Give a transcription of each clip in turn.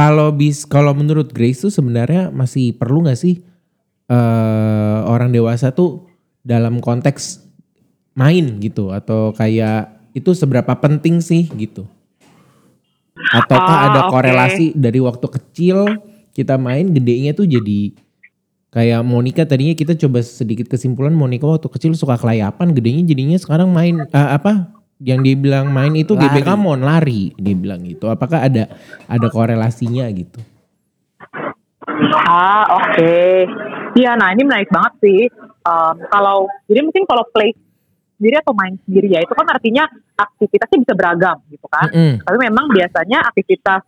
Kalau bis kalau menurut Grace tuh sebenarnya masih perlu nggak sih eh orang dewasa tuh dalam konteks main gitu atau kayak itu seberapa penting sih gitu? Ataukah Ah, ada korelasi dari waktu kecil kita main gedenya tuh jadi kayak Monica tadinya kita coba sedikit kesimpulan Monica waktu kecil suka kelayapan gedenya jadinya sekarang main eh, apa yang dia bilang main itu Lari. GBK mon lari dia bilang gitu apakah ada ada korelasinya gitu Ah, oke. Iya, nah ini menarik banget sih. Em, kalau jadi mungkin kalau play sendiri atau main sendiri ya itu kan artinya aktivitasnya bisa beragam gitu kan. Mm-mm. Tapi memang biasanya aktivitas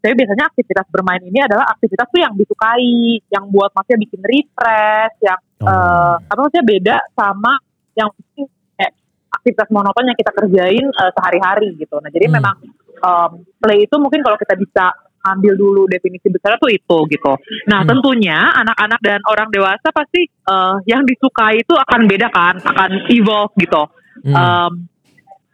tapi biasanya aktivitas bermain ini adalah aktivitas tuh yang disukai, yang buat maksudnya bikin refresh, yang Oh. eh, apa maksudnya beda sama yang aktivitas monoton yang kita kerjain eh, sehari-hari gitu. Nah jadi Hmm. memang em, play itu mungkin kalau kita bisa ambil dulu definisi besar tuh itu gitu. Nah Hmm. tentunya anak-anak dan orang dewasa pasti eh, yang disukai itu akan beda kan, akan evolve gitu. Hmm. Em,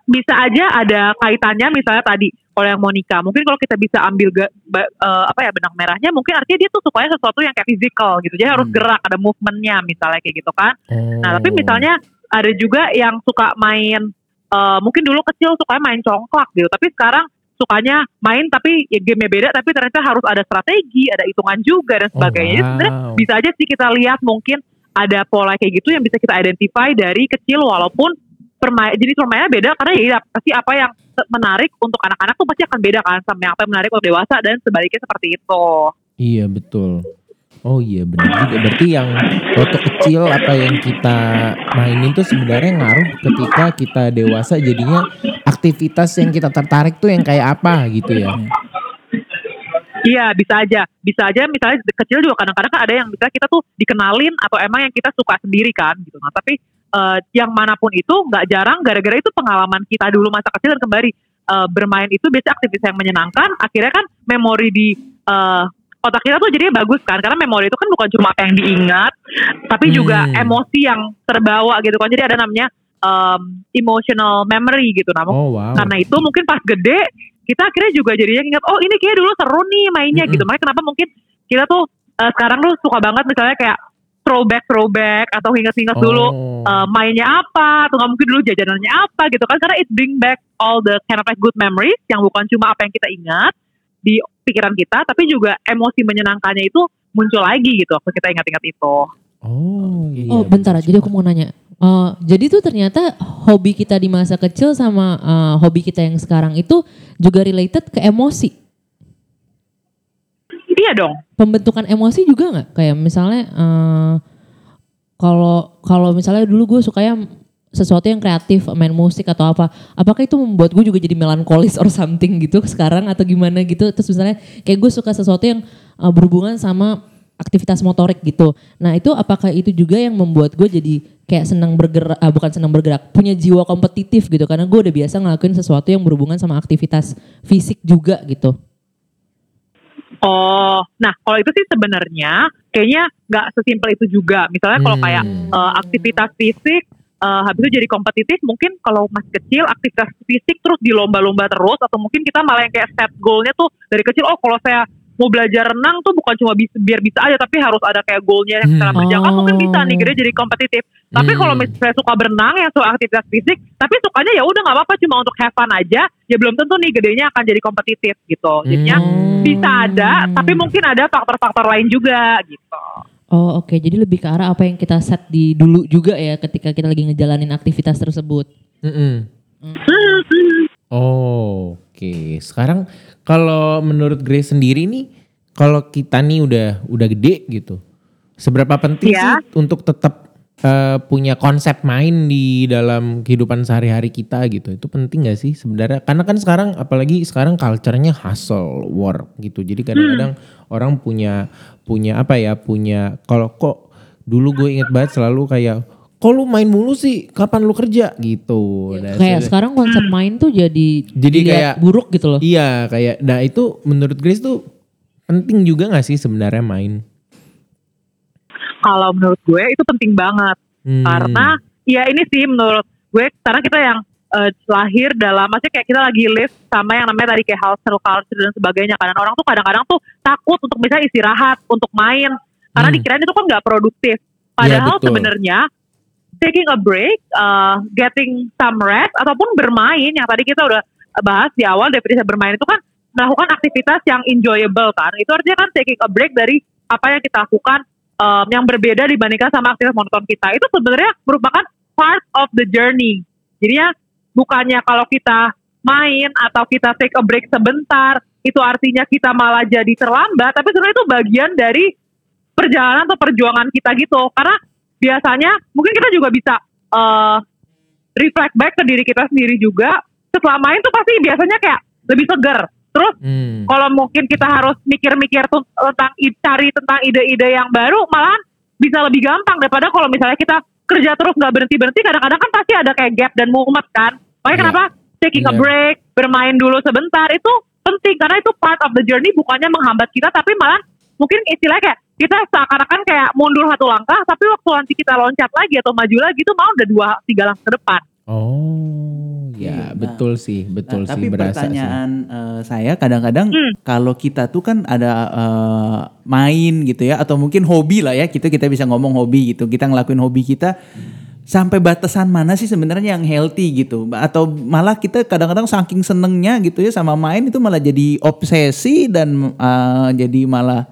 bisa aja ada kaitannya misalnya tadi kalau yang Monica mungkin kalau kita bisa ambil ga- ba- eh, apa ya benang merahnya mungkin artinya dia tuh sukanya sesuatu yang kayak physical gitu jadi harus Hmm. gerak ada movementnya misalnya kayak gitu kan nah tapi misalnya ada juga yang suka main eh, mungkin dulu kecil sukanya main congklak gitu tapi sekarang sukanya main tapi ya game beda tapi ternyata harus ada strategi ada hitungan juga dan Oh, sebagainya sebenarnya wow. bisa aja sih kita lihat mungkin ada pola kayak gitu yang bisa kita identify dari kecil walaupun permain jadi permainnya beda karena ya pasti apa yang menarik untuk anak-anak tuh pasti akan beda kan sama yang apa yang menarik untuk dewasa dan sebaliknya seperti itu. Iya betul. Oh iya benar juga. Berarti yang waktu kecil apa yang kita mainin tuh sebenarnya ngaruh ketika kita dewasa jadinya aktivitas yang kita tertarik tuh yang kayak apa gitu ya. Iya bisa aja, bisa aja misalnya kecil juga kadang-kadang kan ada yang misalnya kita tuh dikenalin atau emang yang kita suka sendiri kan gitu. Nah tapi eh, yang mana pun itu nggak jarang gara-gara itu pengalaman kita dulu masa kecil dan kembali eh, bermain itu biasa aktivitas yang menyenangkan. Akhirnya kan memori di eh, otak kita tuh jadinya bagus kan karena memori itu kan bukan cuma apa yang diingat, tapi juga Hmm. emosi yang terbawa gitu kan. Jadi ada namanya em, emotional memory gitu. Nah Oh wow. karena itu mungkin pas gede kita akhirnya juga jadinya ingat oh ini kayak dulu seru nih mainnya Mm-mm. gitu makanya kenapa mungkin kita tuh eh, sekarang tuh suka banget misalnya kayak throwback throwback atau ingat-ingat dulu Oh. eh, mainnya apa atau nggak mungkin dulu jajanannya apa gitu kan karena it bring back all the kind of like good memories yang bukan cuma apa yang kita ingat di pikiran kita tapi juga emosi menyenangkannya itu muncul lagi gitu waktu kita ingat-ingat itu Oh iya. Oh bentar, jadi aku mau nanya. Eh, jadi tuh ternyata hobi kita di masa kecil sama eh, hobi kita yang sekarang itu juga related ke emosi. iya dong Pembentukan emosi juga nggak? Kayak misalnya eh, kalau kalau misalnya dulu gue sukanya sesuatu yang kreatif, main musik atau apa. Apakah itu membuat gue juga jadi melankolis or something gitu sekarang atau gimana gitu? Terus misalnya kayak gue suka sesuatu yang eh, berhubungan sama aktivitas motorik gitu. Nah itu apakah itu juga yang membuat gue jadi kayak senang bergerak, ah, bukan senang bergerak, punya jiwa kompetitif gitu. Karena gue udah biasa ngelakuin sesuatu yang berhubungan sama aktivitas fisik juga gitu. Oh, nah kalau itu sih sebenarnya kayaknya nggak sesimpel itu juga. Misalnya kalau kayak Hmm. eh, aktivitas fisik, eh, habis itu jadi kompetitif, mungkin kalau masih kecil aktivitas fisik terus di lomba-lomba terus, atau mungkin kita malah yang kayak set goalnya tuh dari kecil. Oh, kalau saya mau belajar renang tuh bukan cuma bisa, biar bisa aja, tapi harus ada kayak goalnya yang secara Hmm. berjangka mungkin bisa nih, Oh. gede jadi kompetitif. Tapi Hmm. kalau misalnya saya suka berenang yang suka aktivitas fisik, tapi sukanya ya udah nggak apa-apa cuma untuk have fun aja, ya belum tentu nih gedenya akan jadi kompetitif gitu. Jadinya Hmm. bisa ada, tapi mungkin ada faktor-faktor lain juga gitu. Oh oke, jadi lebih ke arah apa yang kita set di dulu juga ya ketika kita lagi ngejalanin aktivitas tersebut. Mm-mm. Oh, oke. Sekarang kalau menurut Grace sendiri nih, kalau kita nih udah udah gede gitu, seberapa penting Iya. sih untuk tetap eh, punya konsep main di dalam kehidupan sehari-hari kita gitu? Itu penting gak sih sebenarnya? Karena kan sekarang, apalagi sekarang culture-nya hustle work gitu. Jadi kadang-kadang orang punya punya apa ya? Punya kalau kok dulu gue inget banget selalu kayak kok lu main mulu sih kapan lu kerja gitu Nah, Kayak saya- sekarang konsep main tuh jadi Jadi kayak- buruk gitu loh. Iya kayak nah itu menurut Grace tuh penting juga gak sih sebenarnya main? Kalau menurut gue itu penting banget Hmm. karena ya ini sih menurut gue sekarang kita yang eh, lahir dalam maksudnya kayak kita lagi live sama yang namanya tadi kayak hustle culture dan sebagainya karena orang tuh kadang-kadang tuh takut untuk misalnya istirahat untuk main karena Hmm. dikirain itu kan nggak produktif padahal betul. sebenarnya taking a break uh, getting some rest ataupun bermain yang tadi kita udah bahas di awal definisi bermain itu kan melakukan aktivitas yang enjoyable kan itu artinya kan taking a break dari apa yang kita lakukan um, yang berbeda dibandingkan sama aktivitas monoton kita. Itu sebenarnya merupakan part of the journey. Jadinya bukannya kalau kita main atau kita take a break sebentar itu artinya kita malah jadi terlambat tapi sebenarnya itu bagian dari perjalanan atau perjuangan kita gitu. Karena biasanya mungkin kita juga bisa eh, reflect back ke diri kita sendiri juga. Setelah main tuh pasti biasanya kayak lebih seger terus Hmm. kalau mungkin kita harus mikir-mikir tentang cari tentang ide-ide yang baru malahan bisa lebih gampang daripada kalau misalnya kita kerja terus nggak berhenti berhenti kadang-kadang kan pasti ada kayak gap dan mumet kan makanya Iya. kenapa taking a Iya. break bermain dulu sebentar itu penting karena itu part of the journey bukannya menghambat kita tapi malah mungkin istilahnya kayak kita seakan-akan kayak mundur satu langkah tapi waktu nanti kita loncat lagi atau maju lagi itu mau udah dua tiga langkah ke depan Oh, ya Iya, nah. betul sih, betul Nah, sih tapi berasa sih. pertanyaan eh, saya kadang-kadang Hmm. kalau kita tuh kan ada eh, main gitu ya atau mungkin hobi lah ya kita kita bisa ngomong hobi gitu kita ngelakuin hobi kita sampai batasan mana sih sebenarnya yang healthy gitu atau malah kita kadang-kadang saking senengnya gitu ya sama main itu malah jadi obsesi dan eh, jadi malah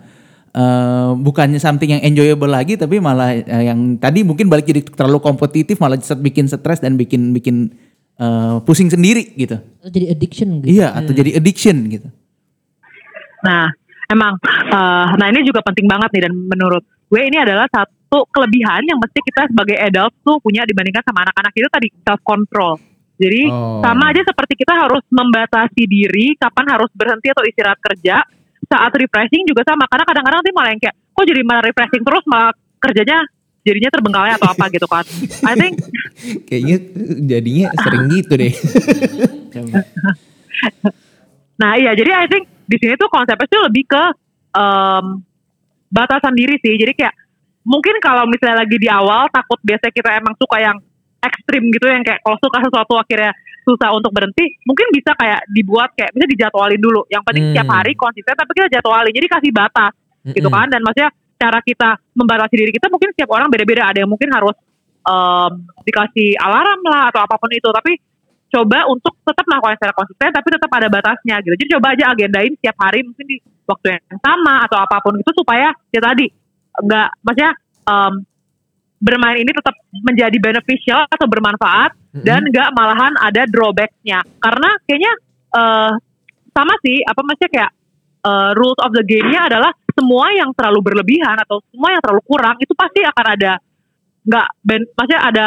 eh, bukannya something yang enjoyable lagi tapi malah eh, yang tadi mungkin balik jadi terlalu kompetitif malah bikin stres dan bikin bikin eh, pusing sendiri gitu. Atau jadi addiction gitu. Iya, atau jadi addiction gitu. Nah, emang, eh, nah ini juga penting banget nih dan menurut gue ini adalah satu kelebihan yang mesti kita sebagai adult tuh punya dibandingkan sama anak-anak itu tadi self control. Jadi Oh. sama aja seperti kita harus membatasi diri kapan harus berhenti atau istirahat kerja. Saat refreshing juga sama karena kadang-kadang nanti malah yang kayak kok jadi malah refreshing terus malah kerjanya jadinya terbengkalai atau apa gitu kan. I think Kayaknya jadinya sering gitu deh. Nah iya jadi I think di sini tuh konsepnya tuh lebih ke em, batasan diri sih. Jadi kayak mungkin kalau misalnya lagi di awal takut biasanya kita emang suka yang ekstrim gitu yang kayak kalau suka sesuatu akhirnya susah untuk berhenti, mungkin bisa kayak dibuat kayak bisa dijadwalin dulu. Yang penting Hmm. setiap hari konsisten tapi kita jadwalin. Jadi kasih batas gitu Mm-mm. kan dan maksudnya cara kita membatasi diri kita mungkin setiap orang beda-beda. Ada yang mungkin harus em, dikasih alarm lah atau apa pun itu tapi coba untuk tetap melakukan secara konsisten tapi tetap ada batasnya gitu. Jadi coba aja agendain setiap hari mungkin di waktu yang sama atau apa pun itu supaya ya tadi enggak maksudnya em, bermain ini tetap menjadi beneficial atau bermanfaat Mm-mm. dan enggak malahan ada drawbacknya karena kayaknya eh, sama sih apa maksudnya kayak eh, rules of the game-nya adalah semua yang terlalu berlebihan atau semua yang terlalu kurang itu pasti akan ada nggak maksudnya ada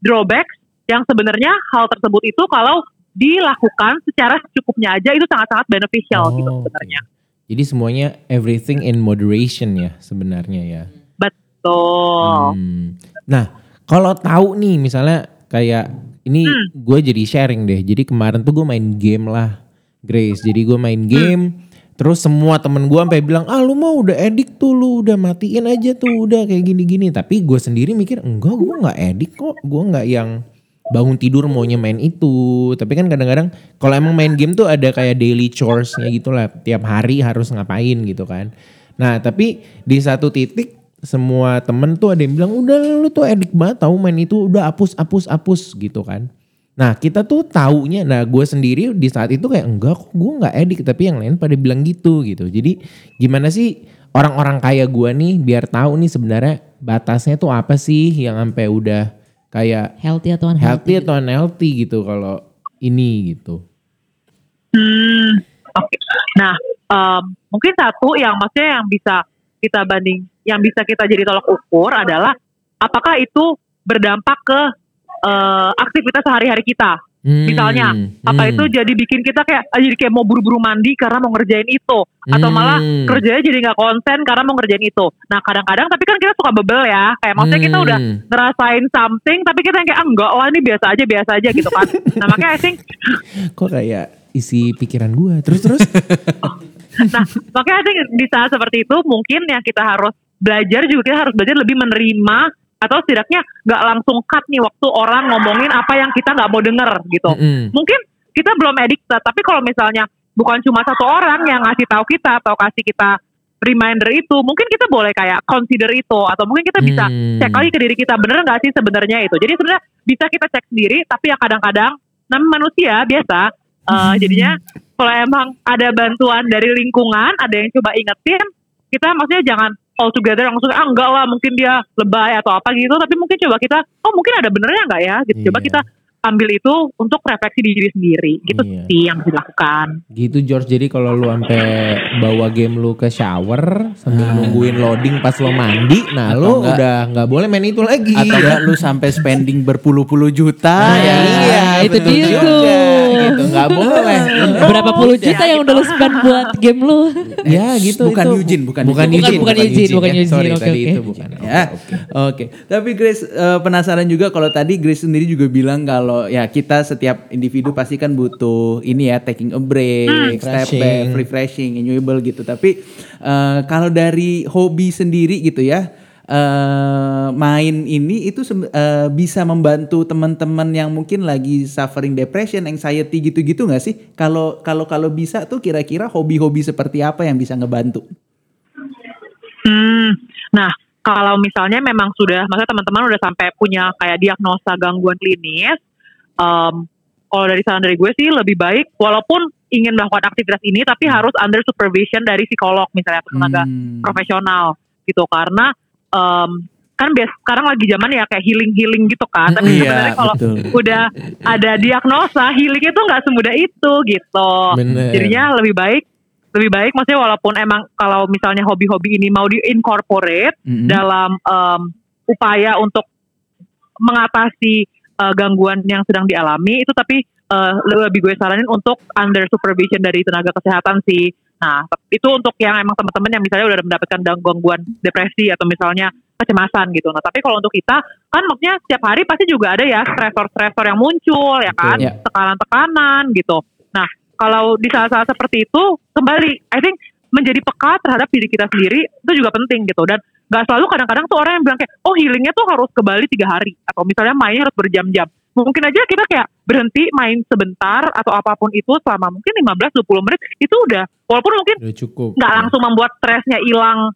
drawbacks yang sebenarnya hal tersebut itu kalau dilakukan secara secukupnya aja itu sangat-sangat beneficial gitu Oh, sebenarnya. Jadi semuanya everything in moderation ya sebenarnya ya. Betul. Hmm. Nah, kalau tahu nih misalnya kayak ini Hmm. gue jadi sharing deh. Jadi kemarin tuh gue main game lah, Grace. Jadi gue main Hmm. Terus semua temen gue sampai bilang, ah lu mau udah edik tuh, lu udah matiin aja tuh, udah kayak gini-gini. Tapi gue sendiri mikir, enggak gue nggak edik kok, gue nggak yang bangun tidur maunya main itu. Tapi kan kadang-kadang kalau emang main game tuh ada kayak daily chores-nya gitu lah. Tiap hari harus ngapain gitu kan. Nah tapi di satu titik semua temen tuh ada yang bilang udah lu tuh edik banget tahu main itu udah hapus hapus hapus gitu kan. Nah kita tuh taunya, nah gue sendiri di saat itu kayak enggak kok gue nggak edik tapi yang lain pada bilang gitu gitu. Jadi gimana sih orang-orang kaya gue nih biar tahu nih sebenarnya batasnya tuh apa sih yang sampai udah kayak Healthy atau unhealthy. healthy atau unhealthy gitu kalau ini gitu. Hmm, oke. Nah, em, mungkin satu yang maksudnya yang bisa kita banding, yang bisa kita jadi tolak ukur adalah apakah itu berdampak ke eh, aktivitas sehari-hari kita. Hmm, Misalnya, Apa hmm, itu jadi bikin kita kayak ah, jadi kayak mau buru-buru mandi karena mau ngerjain itu, atau malah Hmm. kerjanya jadi nggak konsen karena mau ngerjain itu. Nah, kadang-kadang tapi kan kita suka bebel ya, kayak maksudnya kita udah Hmm. ngerasain something tapi kita yang kayak ah, enggak lah ini biasa aja biasa aja gitu kan. nah, makanya I think kok kayak isi pikiran gue. Terus terus. Nah, makanya I think di saat seperti itu mungkin yang kita harus belajar juga kita harus belajar lebih menerima atau setidaknya nggak langsung cut nih waktu orang ngomongin apa yang kita nggak mau denger gitu. Mm-mm. Mungkin kita belum addicted, tapi kalau misalnya bukan cuma satu orang yang ngasih tahu kita atau kasih kita reminder itu, mungkin kita boleh kayak consider itu atau mungkin kita bisa Hmm. cek lagi ke diri kita bener nggak sih sebenarnya itu. Jadi sebenarnya bisa kita cek sendiri, tapi ya kadang-kadang namanya manusia biasa, eh, jadinya kalau emang ada bantuan dari lingkungan, ada yang coba ingetin, kita maksudnya jangan all together langsung ah enggak lah mungkin dia lebay atau apa gitu, tapi mungkin coba kita oh mungkin ada benernya nggak ya gitu. Coba Iya. kita ambil itu untuk refleksi di diri sendiri, gitu Iya. sih yang harus dilakukan. Gitu George, jadi kalau lu sampai bawa game lu ke shower sambil nungguin loading pas lo mandi, nah Atau lu enggak- udah nggak boleh main itu lagi. Atau enggak lu sampai spending berpuluh-puluh juta Nah, ya. iya, itu betul dia tuh. Gitu, enggak boleh. Berapa puluh juta yang udah lu spend buat game lu? ya gitu Bukan itu. Eugene, bukan bukan Eugene. Eugene, Bukan Eugene, bukan ya. Eugene, Sorry, oke, tadi oke. itu bukan. ya. Oke. Tapi Grace eh, penasaran juga kalau tadi Grace sendiri juga bilang kalau ya kita setiap individu pasti kan butuh ini ya taking a break, step Refreshing. back, refreshing, enjoyable gitu. Tapi eh, kalau dari hobi sendiri gitu ya eh, main ini itu eh, bisa membantu teman-teman yang mungkin lagi suffering depression, anxiety gitu-gitu nggak sih? Kalau kalau kalau bisa tuh kira-kira hobi-hobi seperti apa yang bisa ngebantu? Hmm, nah kalau misalnya memang sudah, maksudnya teman-teman udah sampai punya kayak diagnosa gangguan klinis, em, kalau dari saran dari gue sih lebih baik, walaupun ingin melakukan aktivitas ini, tapi harus under supervision dari psikolog misalnya atau tenaga Hmm. profesional gitu, karena em, kan bias sekarang lagi zaman ya kayak healing healing gitu kan, tapi Iya, sebenarnya kalau betul. udah ada diagnosa healing itu nggak semudah itu gitu. Bener. Jadinya lebih baik lebih baik maksudnya walaupun emang kalau misalnya hobi-hobi ini mau di-incorporate Mm-mm. dalam em, upaya untuk mengatasi eh, gangguan yang sedang dialami itu tapi eh, lebih gue saranin untuk under supervision dari tenaga kesehatan sih. Nah, itu untuk yang emang teman-teman yang misalnya udah mendapatkan gangguan depresi atau misalnya kecemasan gitu. Nah, tapi kalau untuk kita kan maksudnya setiap hari pasti juga ada ya stresor-stresor yang muncul ya kan. Ya. tekanan-tekanan gitu. Nah, kalau di saat-saat seperti itu kembali, I think menjadi peka terhadap diri kita sendiri itu juga penting gitu dan nggak selalu kadang-kadang tuh orang yang bilang kayak oh healingnya tuh harus ke Bali tiga hari atau misalnya mainnya harus berjam-jam mungkin aja kita kayak berhenti main sebentar atau apa pun itu selama mungkin 15-20 menit itu udah walaupun mungkin Udah cukup. nggak langsung membuat stresnya hilang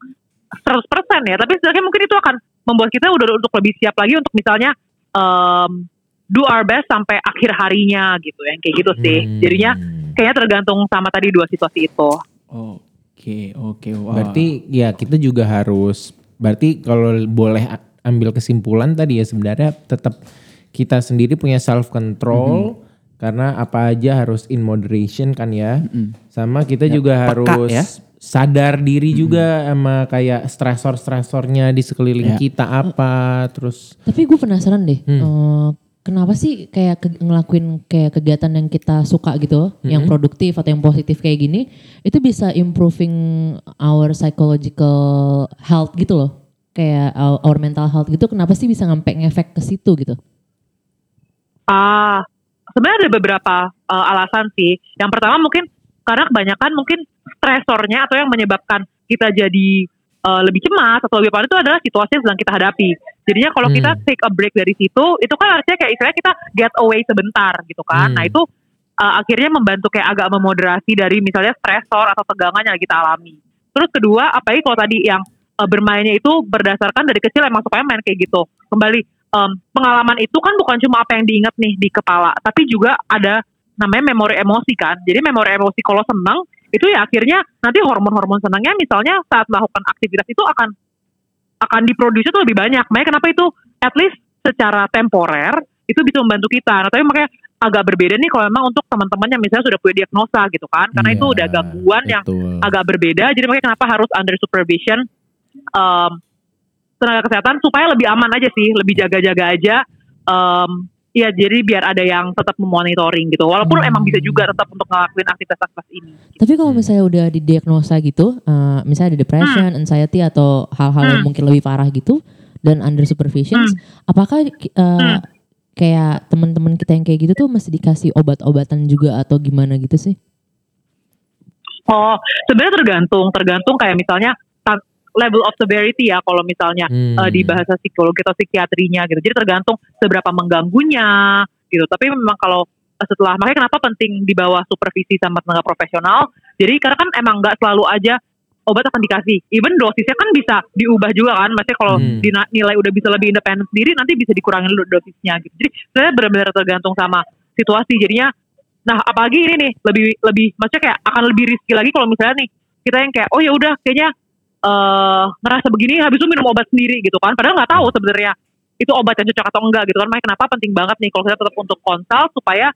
100% ya tapi setidaknya mungkin itu akan membuat kita udah untuk lebih siap lagi untuk misalnya em, do our best sampai akhir harinya gitu yang kayak gitu sih Hmm. jadinya kayaknya tergantung sama tadi dua situasi itu Oke, oke. Wah. Berarti ya kita juga harus berarti kalau boleh ambil kesimpulan tadi ya sebenarnya tetap kita sendiri punya self control karena apa aja harus in moderation kan ya. Sama kita juga peka harus ya. sadar diri juga sama kayak stresor-stresornya di sekeliling Ya. kita apa terus Tapi gue penasaran deh, Hmm. eh, kenapa sih kayak ke- ngelakuin kayak kegiatan yang kita suka gitu, yang produktif atau yang positif kayak gini, itu bisa improving our psychological health gitu loh, kayak our, our mental health gitu. Kenapa sih bisa ngampe ngefek ke situ gitu? Ah, sebenarnya ada beberapa uh, alasan sih. Yang pertama mungkin karena kebanyakan mungkin stresornya atau yang menyebabkan kita jadi uh, lebih cemas atau lebih panik itu adalah situasi yang sedang kita hadapi. Jadinya kalau Hmm. kita take a break dari situ, itu kan artinya kayak istilahnya kita get away sebentar gitu kan. Hmm. Nah itu uh, akhirnya membantu kayak agak memoderasi dari misalnya stresor atau tegangan yang kita alami. Terus kedua, apalagi kalau tadi yang uh, bermainnya itu berdasarkan dari kecil emang supaya main kayak gitu. Kembali em, pengalaman itu kan bukan cuma apa yang diingat nih di kepala, tapi juga ada namanya memori emosi kan. Jadi memori emosi kalau senang itu ya akhirnya nanti hormon-hormon senangnya misalnya saat melakukan aktivitas itu akan akan diproduksi itu lebih banyak. Makanya kenapa itu at least secara temporer itu bisa membantu kita. Nah, tapi makanya agak berbeda nih kalau memang untuk teman-teman yang misalnya sudah punya diagnosa gitu kan. Karena itu Iya, udah gangguan yang betul. agak berbeda. Jadi makanya kenapa harus under supervision um, tenaga kesehatan supaya lebih aman aja sih, lebih jaga-jaga aja. Um, ya jadi biar ada yang tetap memonitoring gitu. Walaupun Hmm. emang bisa juga tetap untuk ngelakuin aktivitas-aktivitas ini. Tapi kalau misalnya udah didiagnosa gitu, eh, misalnya ada depression, anxiety atau hal-hal yang Hmm. mungkin lebih parah gitu, dan under supervision, apakah eh, kayak teman-teman kita yang kayak gitu tuh mesti dikasih obat-obatan juga atau gimana gitu sih? Oh, sebenarnya tergantung, tergantung kayak misalnya level of severity ya kalau misalnya Hmm. eh, di bahasa psikologi atau psikiatrinya gitu. Jadi tergantung seberapa mengganggunya gitu. Tapi memang kalau eh, setelah makanya kenapa penting di bawah supervisi sama tenaga profesional. Jadi karena kan emang nggak selalu aja obat akan dikasih. Even dosisnya kan bisa diubah juga kan. Maksudnya kalau Hmm. dina- nilai udah bisa lebih independen sendiri nanti bisa dikurangin dosisnya gitu. Jadi sebenarnya benar-benar tergantung sama situasi. Jadinya nah apalagi ini nih lebih lebih maksudnya kayak akan lebih risky lagi kalau misalnya nih kita yang kayak oh ya udah kayaknya eh ngerasa begini habis itu minum obat sendiri gitu kan. Padahal nggak tahu sebenarnya itu obat yang cocok atau enggak gitu kan. Makanya kenapa penting banget nih kalau kita tetap untuk konsul supaya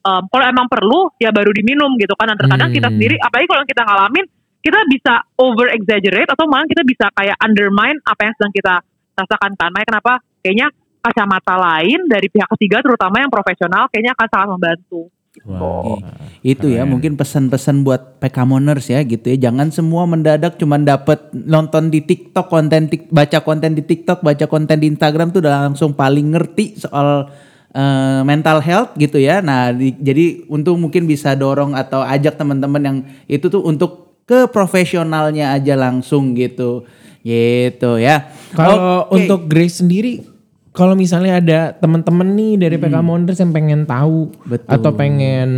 em, kalau emang perlu ya baru diminum gitu kan. Dan terkadang Hmm. kita sendiri apalagi kalau kita ngalamin kita bisa over exaggerate atau malah kita bisa kayak undermine apa yang sedang kita rasakan kan. Makanya kenapa kayaknya kacamata lain dari pihak ketiga terutama yang profesional kayaknya akan sangat membantu Wah. Itu ya Keren. mungkin pesan-pesan buat PKmoners ya gitu ya. Jangan semua mendadak cuma dapat nonton di TikTok konten tik- baca konten di TikTok, baca konten di Instagram tuh udah langsung paling ngerti soal eh, mental health gitu ya. Nah, di- jadi untuk mungkin bisa dorong atau ajak teman-teman yang itu tuh untuk ke profesionalnya aja langsung gitu. Gitu ya. Kalau Oke. untuk Grace sendiri, kalau misalnya ada teman-teman nih dari PK Monders yang pengen tahu Hmm. Betul. atau pengen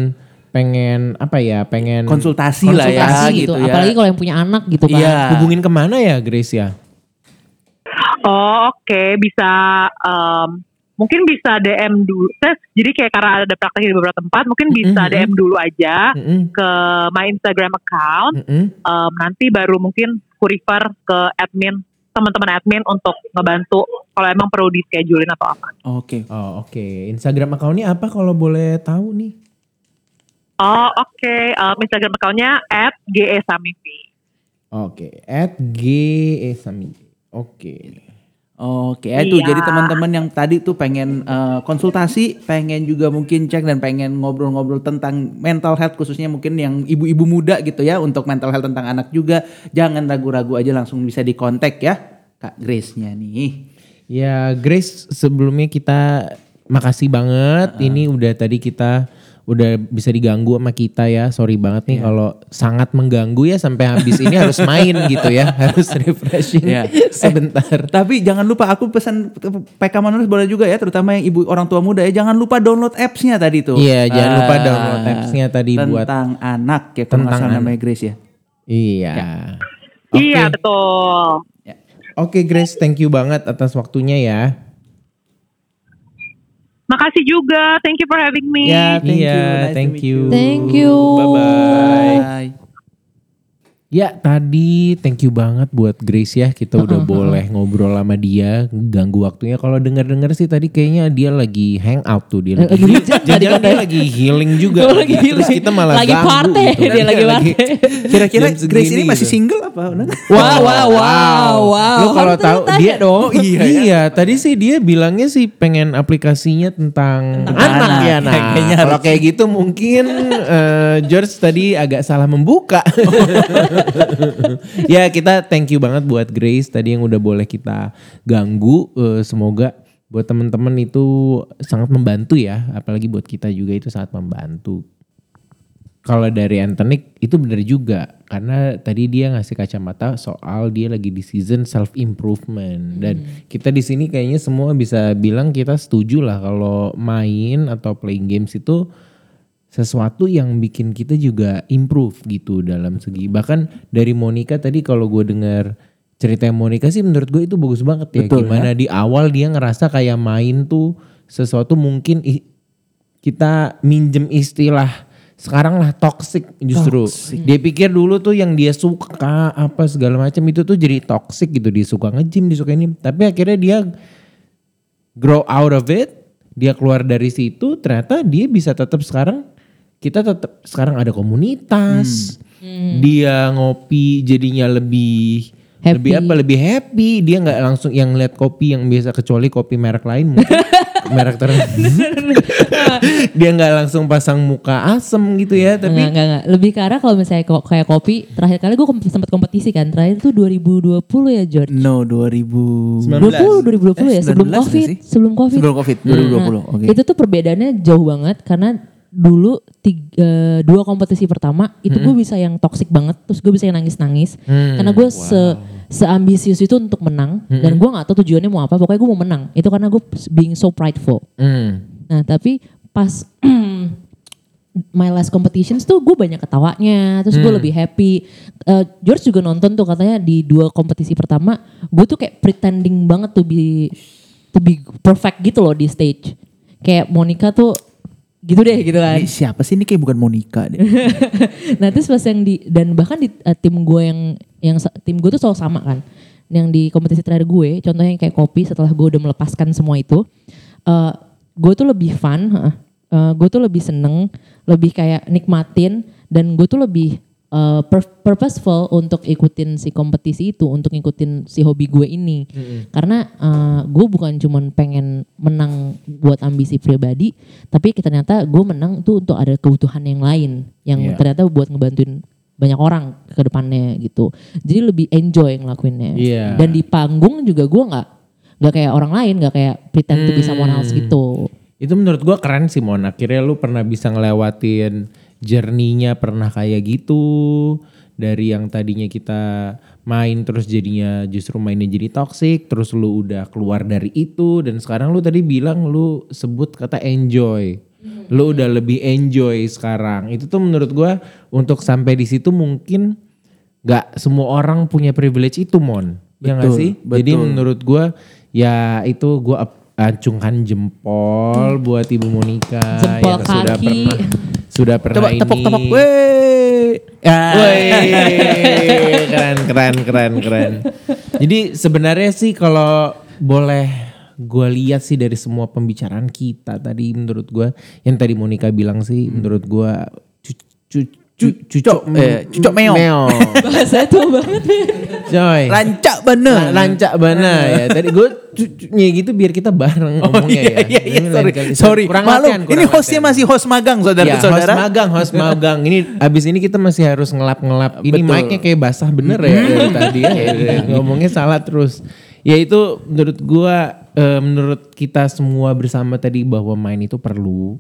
pengen apa ya, pengen konsultasi, lah ya konsultasi gitu, gitu. ya. Apalagi kalau yang punya anak gitu kan. Iya. hubungin ke mana ya Grace ya? Oh oke bisa em, mungkin bisa DM dulu. Jadi kayak karena ada praktek di beberapa tempat mungkin bisa Mm-mm. DM dulu aja Mm-mm, ke my Instagram account. mm-mm. Em, nanti baru mungkin ku refer ke admin teman-teman admin untuk ngebantu kalau emang perlu di schedulein atau apa. Oke. Oh oke, Instagram accountnya apa kalau boleh tahu nih? Oh oke Em, Instagram accountnya at @gesamivi. Oke, at G E Sami. Oke. Oke, itu Iya. jadi teman-teman yang tadi tuh pengen eh, konsultasi, pengen juga mungkin cek dan pengen ngobrol-ngobrol tentang mental health khususnya mungkin yang ibu-ibu muda gitu ya untuk mental health tentang anak juga, jangan ragu-ragu aja langsung bisa dikontak ya Kak Grace-nya nih. Ya Grace sebelumnya kita makasih banget. Ini udah tadi kita udah bisa diganggu sama kita ya. Sorry banget nih kalau sangat mengganggu ya sampai habis ini harus main gitu ya. Harus refreshing Iya. sebentar. Tapi jangan lupa aku pesan PK Manus boleh juga ya, terutama yang ibu orang tua muda ya, jangan lupa download apps-nya tadi tuh. Iya, jangan lupa Ah, download apps-nya tadi buat tentang anak ya, kalau Tentang anak. namanya Grace ya. Iya. Oke. Iya betul. Oke Grace, thank you banget atas waktunya ya. Makasih juga. Thank you for having me. Ya, thank Iya, you. Nice thank meet you. Thank you. Bye-bye. Bye. Ya tadi thank you banget buat Grace ya kita udah boleh ngobrol sama dia ganggu waktunya kalau denger-denger sih tadi kayaknya dia lagi hangout tuh dia lagi Lagi hujan tadi jangan dia lagi healing juga Oh, lagi terus healing. kita malah Lagi ganggu party, gitu. dia lagi party. Kira-kira Grace ini masih gitu. single apa? Wow, wow, wow, wow. Lu kalau tahu tanya dia dong. Oh, iya, iya, tadi sih dia bilangnya sih pengen aplikasinya tentang, Tentang anak, anak. ya. Nah, kalau kayak gitu mungkin eh, George tadi agak salah membuka. ya kita thank you banget buat Grace tadi yang udah boleh kita ganggu. Eh, semoga buat temen-temen itu sangat membantu ya, apalagi buat kita juga itu sangat membantu. Kalau dari Anthony itu benar juga karena tadi dia ngasih kacamata soal dia lagi di season self improvement dan kita di sini kayaknya semua bisa bilang kita setuju lah kalau main atau playing games itu sesuatu yang bikin kita juga improve gitu dalam segi bahkan dari Monica tadi kalau gue dengar cerita Monica sih menurut gue itu bagus banget ya. Betul, gimana di awal dia ngerasa kayak main tuh sesuatu mungkin kita minjem istilah sekarang lah toxic justru. Dia pikir dulu tuh yang dia suka apa segala macam itu tuh jadi toxic gitu. Dia suka nge-gym dia suka ini. Tapi akhirnya dia grow out of it dia keluar dari situ ternyata dia bisa tetap sekarang kita tetap sekarang ada komunitas dia ngopi jadinya lebih Happy. lebih apa lebih happy dia nggak langsung yang lihat kopi yang biasa kecuali kopi merek lain mungkin merek tertentu dia nggak langsung pasang muka asem gitu ya tapi Enggak, enggak, enggak. Lebih ke arah kalau misalnya kayak kopi, terakhir kali gue sempat kompetisi kan. Terakhir tuh 2020 ya George. No, 2000. 19. 20, 2020 ya, Eh, sebelum 19 nggak Covid. Sebelum Covid. Sebelum Covid, 2020. Nah, Oke. Itu tuh perbedaannya jauh banget karena dulu tiga, dua kompetisi pertama itu gue bisa yang toxic banget, terus gue bisa yang nangis-nangis. Karena gue se seambisius itu untuk menang dan gue nggak tahu tujuannya mau apa. Pokoknya gue mau menang. Itu karena gue being so prideful. Hmm. Nah tapi pas my last competitions tuh gue banyak ketawanya, terus gue lebih happy. Eh, George juga nonton tuh katanya di dua kompetisi pertama, gue tuh kayak pretending banget tuh be to be perfect gitu loh di stage. Kayak Monica tuh gitu deh gitu kan. Ini siapa sih ini kayak bukan Monica deh. nah terus pas yang di dan bahkan di eh, tim gue yang yang tim gue tuh selalu sama kan yang di kompetisi terakhir gue contohnya yang kayak kopi setelah gue udah melepaskan semua itu eh gue tuh lebih fun heeh. Eh, gue tuh lebih seneng lebih kayak nikmatin dan gue tuh lebih pur- purposeful untuk ikutin si kompetisi itu untuk ngikutin si hobi gue ini karena eh, gue bukan cuman pengen menang buat ambisi pribadi tapi ternyata gue menang tuh untuk ada kebutuhan yang lain yang Iya. ternyata buat ngebantuin banyak orang ke depannya gitu. Jadi lebih enjoy ngelakuinnya. Iya. Dan di panggung juga gue nggak nggak kayak orang lain, nggak kayak pretend to be someone else gitu. Itu menurut gua keren sih Mon. Akhirnya lu pernah bisa ngelewatin journey-nya pernah kayak gitu. Dari yang tadinya kita main terus jadinya justru mainnya jadi toxic. Terus lu udah keluar dari itu. Dan sekarang lu tadi bilang lu sebut kata enjoy. Lu udah lebih enjoy sekarang. Itu tuh menurut gua untuk sampai di situ mungkin gak semua orang punya privilege itu Mon. Ya gak Betul, sih? Jadi betul. menurut gua ya itu gua acungkan jempol buat Ibu Monica Jempol yang sudah kaki. pernah sudah pernah Coba ini. tepuk-tepuk. Ah. Keren keren keren keren. Jadi sebenarnya sih kalau boleh gue lihat sih dari semua pembicaraan kita tadi menurut gue yang tadi Monica bilang sih menurut gue cucuk cucuk eh, cucuk meong. Bahasa tua banget. coy Rancak bener. Nah, lancak bana ya. Tadi gue cucunya gitu biar kita bareng Oh ngomongnya iya, ya. iya, iya, sorry, sorry. Kurang Maklum, latihan, kurang ini hostnya latihan. masih host magang Ya, saudara-saudara. host magang, host magang. Ini abis ini kita masih harus ngelap-ngelap. Ini mic-nya kayak basah bener ya dari tadi ya. Ngomongnya salah terus. Ya itu menurut gua, eh, menurut kita semua bersama tadi bahwa main itu perlu.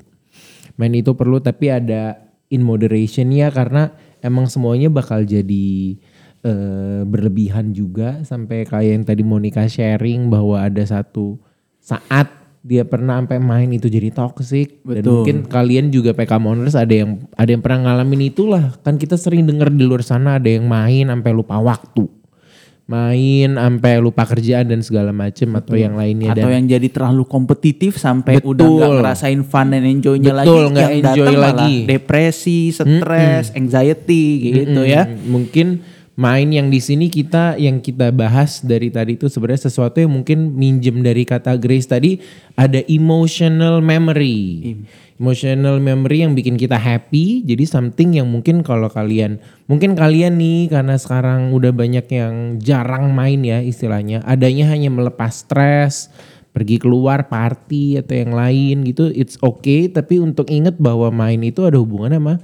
Main itu perlu tapi ada in moderation ya karena emang semuanya bakal jadi eh, berlebihan juga. Sampai kayak yang tadi Monica sharing bahwa ada satu saat dia pernah sampai main itu jadi toxic. Dan Betul. mungkin kalian juga PK Moners ada yang ada yang pernah ngalamin itulah. Kan kita sering denger di luar sana ada yang main sampai lupa waktu main sampai lupa kerjaan dan segala macem atau yang lainnya Atau dan yang jadi terlalu kompetitif sampai Betul. udah nggak ngerasain fun dan enjoy-nya lagi. Betul, yang enjoy datang malah lagi. Depresi, stres, anxiety gitu ya. Mm, Mungkin main yang di sini kita yang kita bahas dari tadi itu sebenarnya sesuatu yang mungkin minjem dari kata Grace tadi ada emotional memory. Emotional memory yang bikin kita happy. Jadi something yang mungkin kalau kalian mungkin kalian nih karena sekarang udah banyak yang jarang main ya istilahnya, adanya hanya melepas stres, pergi keluar party atau yang lain gitu it's okay tapi untuk inget bahwa main itu ada hubungan sama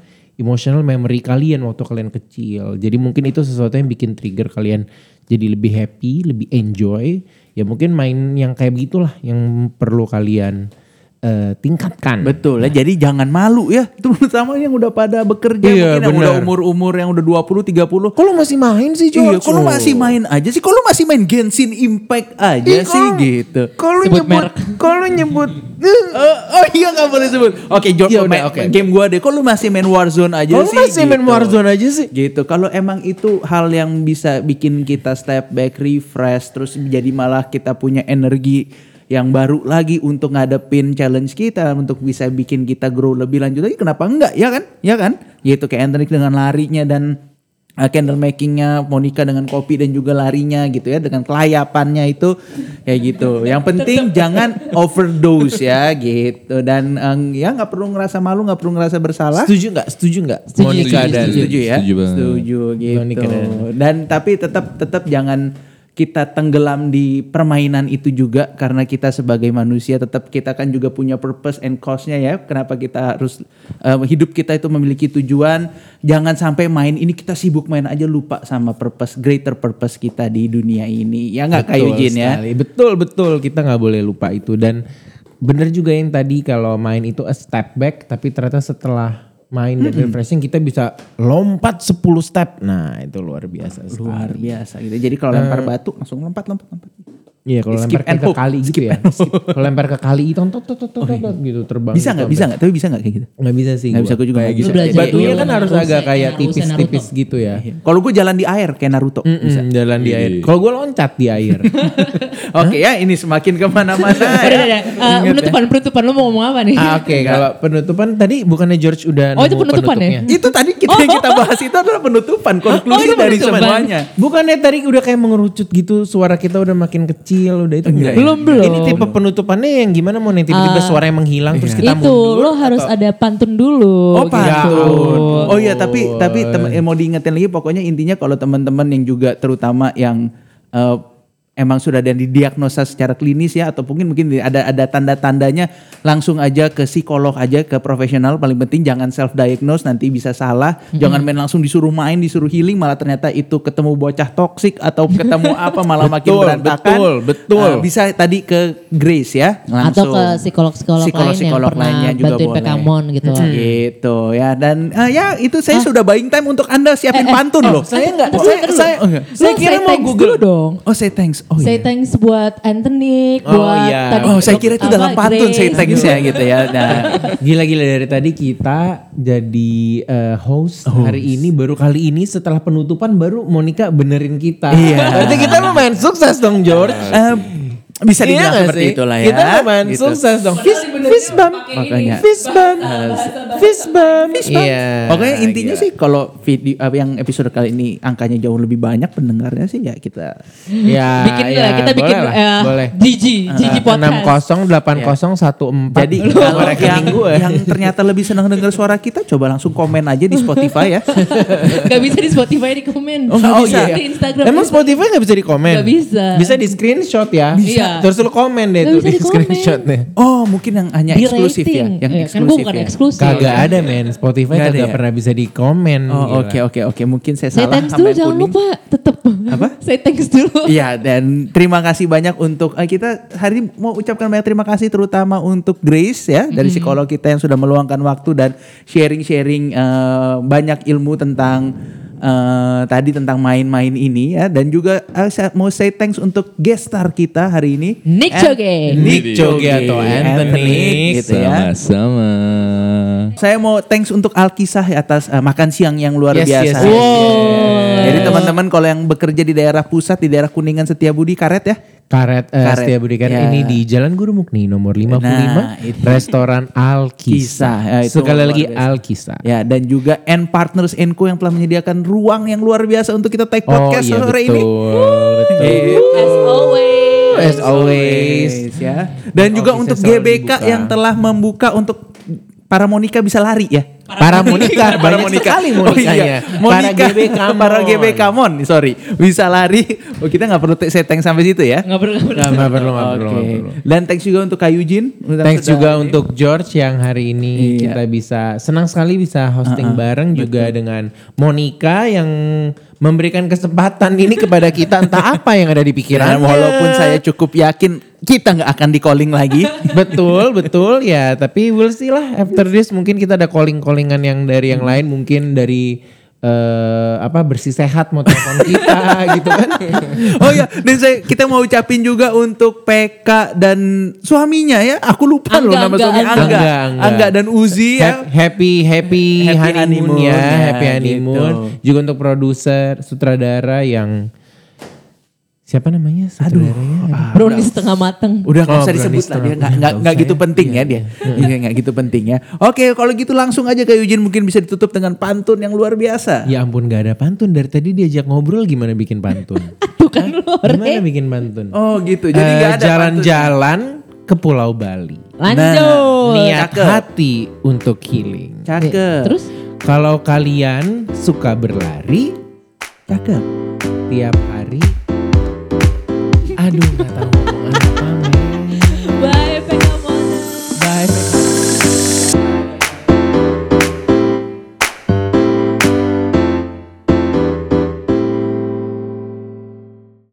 emotional memory kalian waktu kalian kecil. Jadi mungkin itu sesuatu yang bikin trigger kalian jadi lebih happy, lebih enjoy. Ya mungkin main yang kayak begitulah yang perlu kalian eh, tingkatkan. Betul ya. Jadi jangan malu ya. Itu terutama yang udah pada bekerja Iya, mungkin yang udah umur-umur yang udah 20 30. Kok lu masih main sih, Iya, George? kalau masih main aja sih, kalau masih main Genshin Impact aja Ih, sih kalau- gitu. Kalau nyebut, kalau nyebut, Oh, oh iya gak boleh sebut. Oke, George, Ya udah, main- oke. game gua deh. Lu masih main Warzone aja kalau sih? masih main gitu. Warzone aja sih. Gitu. Kalau emang itu hal yang bisa bikin kita step back, refresh, terus jadi malah kita punya energi yang baru lagi untuk ngadepin challenge kita, untuk bisa bikin kita grow lebih lanjut lagi. Kenapa enggak? Ya kan? Ya kan? Gitu kayak Anthony dengan larinya dan uh, candle makingnya Monica dengan kopi dan juga larinya gitu ya dengan kelayapannya itu kayak gitu yang penting jangan overdose ya gitu dan eh, ya nggak perlu ngerasa malu nggak perlu ngerasa bersalah Setuju nggak? Setuju nggak? Setuju, Monica setuju, dan setuju ya Setuju setuju gitu Monica dan- dan tapi tetap tetap jangan kita tenggelam di permainan itu juga karena kita sebagai manusia tetap kita kan juga punya purpose and cause-nya ya. Kenapa kita harus eh, hidup kita itu memiliki tujuan. Jangan sampai main ini kita sibuk main aja lupa sama purpose greater purpose kita di dunia ini. Ya nggak kayak Betul Eugene ya. Betul betul. Kita nggak boleh lupa itu. Dan bener juga yang tadi kalau main itu a step back tapi ternyata setelah main dan refreshing kita bisa lompat 10 step. Nah, itu luar biasa sekali. Luar biasa gitu. Jadi kalau lempar batu langsung lompat lompat lompat. Iya, kalau Skip lempar and ke hope. kali gitu ya. Kalau lempar ke kali itu tot tot tot tot, tot, gitu terbang. Bisa gitu nggak? Bisa nggak? Tapi bisa nggak kayak gitu? Nggak bisa sih. Nggak bisa, gua. gua juga Kayak gitu. bisa. Batunya kan harus agak kayak tipis-tipis gitu ya. Kalau gue jalan di air kayak Naruto. Mm-mm, jalan di air. Kalau gue loncat di air. Oke ya, ini semakin ke mana-mana. Udah, ya. penutupan, penutupan. Lu mau ngomong apa nih? ah, Oke, kalau penutupan tadi bukannya George udah Oh, itu penutupan ya? Itu tadi kita yang kita bahas itu adalah penutupan, konklusi itu dari semuanya. Bukannya tadi udah kayak mengerucut gitu, suara kita udah makin kecil, udah itu enggak. ya? Belum, belum. Ini tipe penutupannya yang gimana mau nih tiba-tiba suara yang menghilang terus kita itu mundur. lo harus ada pantun dulu. Oh, pantun. ampun. Oh iya, tapi tapi tem- eh, mau diingetin lagi pokoknya intinya kalau teman-teman yang juga terutama yang eh, emang sudah ada didiagnosa secara klinis ya atau mungkin mungkin ada ada tanda-tandanya langsung aja ke psikolog aja ke profesional paling penting jangan self diagnose nanti bisa salah jangan main langsung disuruh main disuruh healing malah ternyata itu ketemu bocah toksik atau ketemu apa malah makin Betul, berantakan betul, betul. Eh, bisa tadi ke Grace ya Atau langsung ke psikolog-psikolog lain yang Psikolog-psikolog pernah lainnya juga bantuin boleh. Pekamon gitu. Gitu ya dan eh, ya itu saya sudah buying time untuk anda siapin pantun loh. Saya enggak, saya, saya, Oh, saya Lo kira mau Google. dong. Oh say thanks. Oh say iya. thanks buat Anthony, Oh, buat iya. tadi Oh saya kira itu apa, dalam pantun say Grace, thanks gitu. ya gitu ya. Nah Gila-gila dari tadi kita jadi eh, host, hari ini baru kali ini setelah penutupan baru Monica benerin kita. Iya. Berarti kita lumayan sukses dong George. eh, bisa Iya dibilang seperti sih? itulah ya. Kita lumayan Gitu. sukses dong. Fist, fist bump. Makanya. Fist bump. Fist bump. Iya. Pokoknya intinya sih kalau video eh, yang episode kali ini angkanya jauh lebih banyak pendengarnya sih ya kita Ya, Bikin ya, lah, kita bikin boleh lah, eh, boleh. Gigi, Gigi Enam podcast. kosong delapan kosong satu empat. Jadi Lu kalau yang, gue. yang ternyata lebih senang dengar suara kita coba langsung komen aja di Spotify ya. Gak bisa di Spotify di komen. Oh, Di bisa. Di Instagram. Emang Spotify gak bisa di komen? Nggak bisa. Bisa di screenshot ya? Bisa. Terus lu komen deh tuh di screenshotnya. Oh mungkin yang hanya Di eksklusif ya, rating. yang Iya, kan eksklusif gue bukan ya. eksklusif. Kagak ada men, Spotify kagak ya? pernah bisa di komen. Oh oke oke oke mungkin saya Say salah thanks sama dulu yang jangan kuning. lupa tetap. Apa? Say thanks dulu. Iya dan terima kasih banyak untuk eh, kita hari ini mau ucapkan banyak terima kasih terutama untuk Grace ya dari psikolog kita yang sudah meluangkan waktu dan sharing-sharing eh, banyak ilmu tentang eh, tadi tentang main-main ini ya dan juga eh, saya mau say thanks untuk guest star kita hari ini Nick Choge. Nick Choge atau Anthony. gitu ya. Sama-sama. Saya mau thanks untuk Alkisah atas eh, makan siang yang luar Yes, biasa. yes, yes, yes. Jadi teman-teman kalau yang bekerja di daerah pusat di daerah Kuningan Setiabudi karet ya. Karet, eh, Karet, Setia Budi Karet ya. ini di Jalan Guru Mukni nomor 55 Nah, itu. Restoran Alkisah. Kisah, ya, itu Sekali lagi biasa. Alkisah. Ya dan juga N Partners Co yang telah menyediakan ruang yang luar biasa untuk kita take Oh podcast iya sore betul. ini. betul. As always. As always. ya. Dan juga untuk GBK dibuka. yang telah membuka untuk para Monica bisa lari ya. Para Monica, Para banyak Monica. sekali Oh Monikanya. iya. Para GBK para. GBK Mon, sorry. Bisa lari. Oh, kita nggak perlu setting sampai situ ya. Nggak perlu, nggak perlu. Nggak perlu. Dan thanks juga untuk Kak Eugene. Udah Thanks juga untuk George yang hari ini Iya. kita bisa senang sekali bisa hosting bareng juga dengan Monica yang memberikan kesempatan ini kepada kita entah apa yang ada di pikiran walaupun saya cukup yakin kita nggak akan di calling lagi. betul betul ya tapi we'll see lah after this mungkin kita ada calling callingan yang dari yang lain mungkin dari eh, apa bersih sehat mau telepon kita gitu kan oh ya, dan saya kita mau ucapin juga untuk PK dan suaminya ya. Aku lupa loh Angga, nama Angga, suami Angga. Angga. Angga, Angga. Dan Uzi ya. Hap- happy happy, Happy honeymoon, honeymoon ya, ya, happy honeymoon. gitu. Juga untuk produser, sutradara yang siapa namanya sutradaranya? Brownie setengah mateng. Udah nggak Oh, usah disebut lah dia nggak nggak Nggak nggak gitu ya. penting ya dia. Iya nggak gitu penting ya. Oke kalau gitu langsung aja ke Eugene mungkin bisa ditutup dengan pantun yang luar biasa. Ya ampun gak ada pantun dari tadi diajak ngobrol gimana bikin pantun? Tuh kan lu gimana bikin pantun? Oh gitu. Jadi nggak ada jalan-jalan ke Pulau Bali. Lanjut. Niat cakep. hati untuk healing. Cakep. Terus? Kalau kalian suka berlari Cakep. tiap hari, aduh nggak tahu.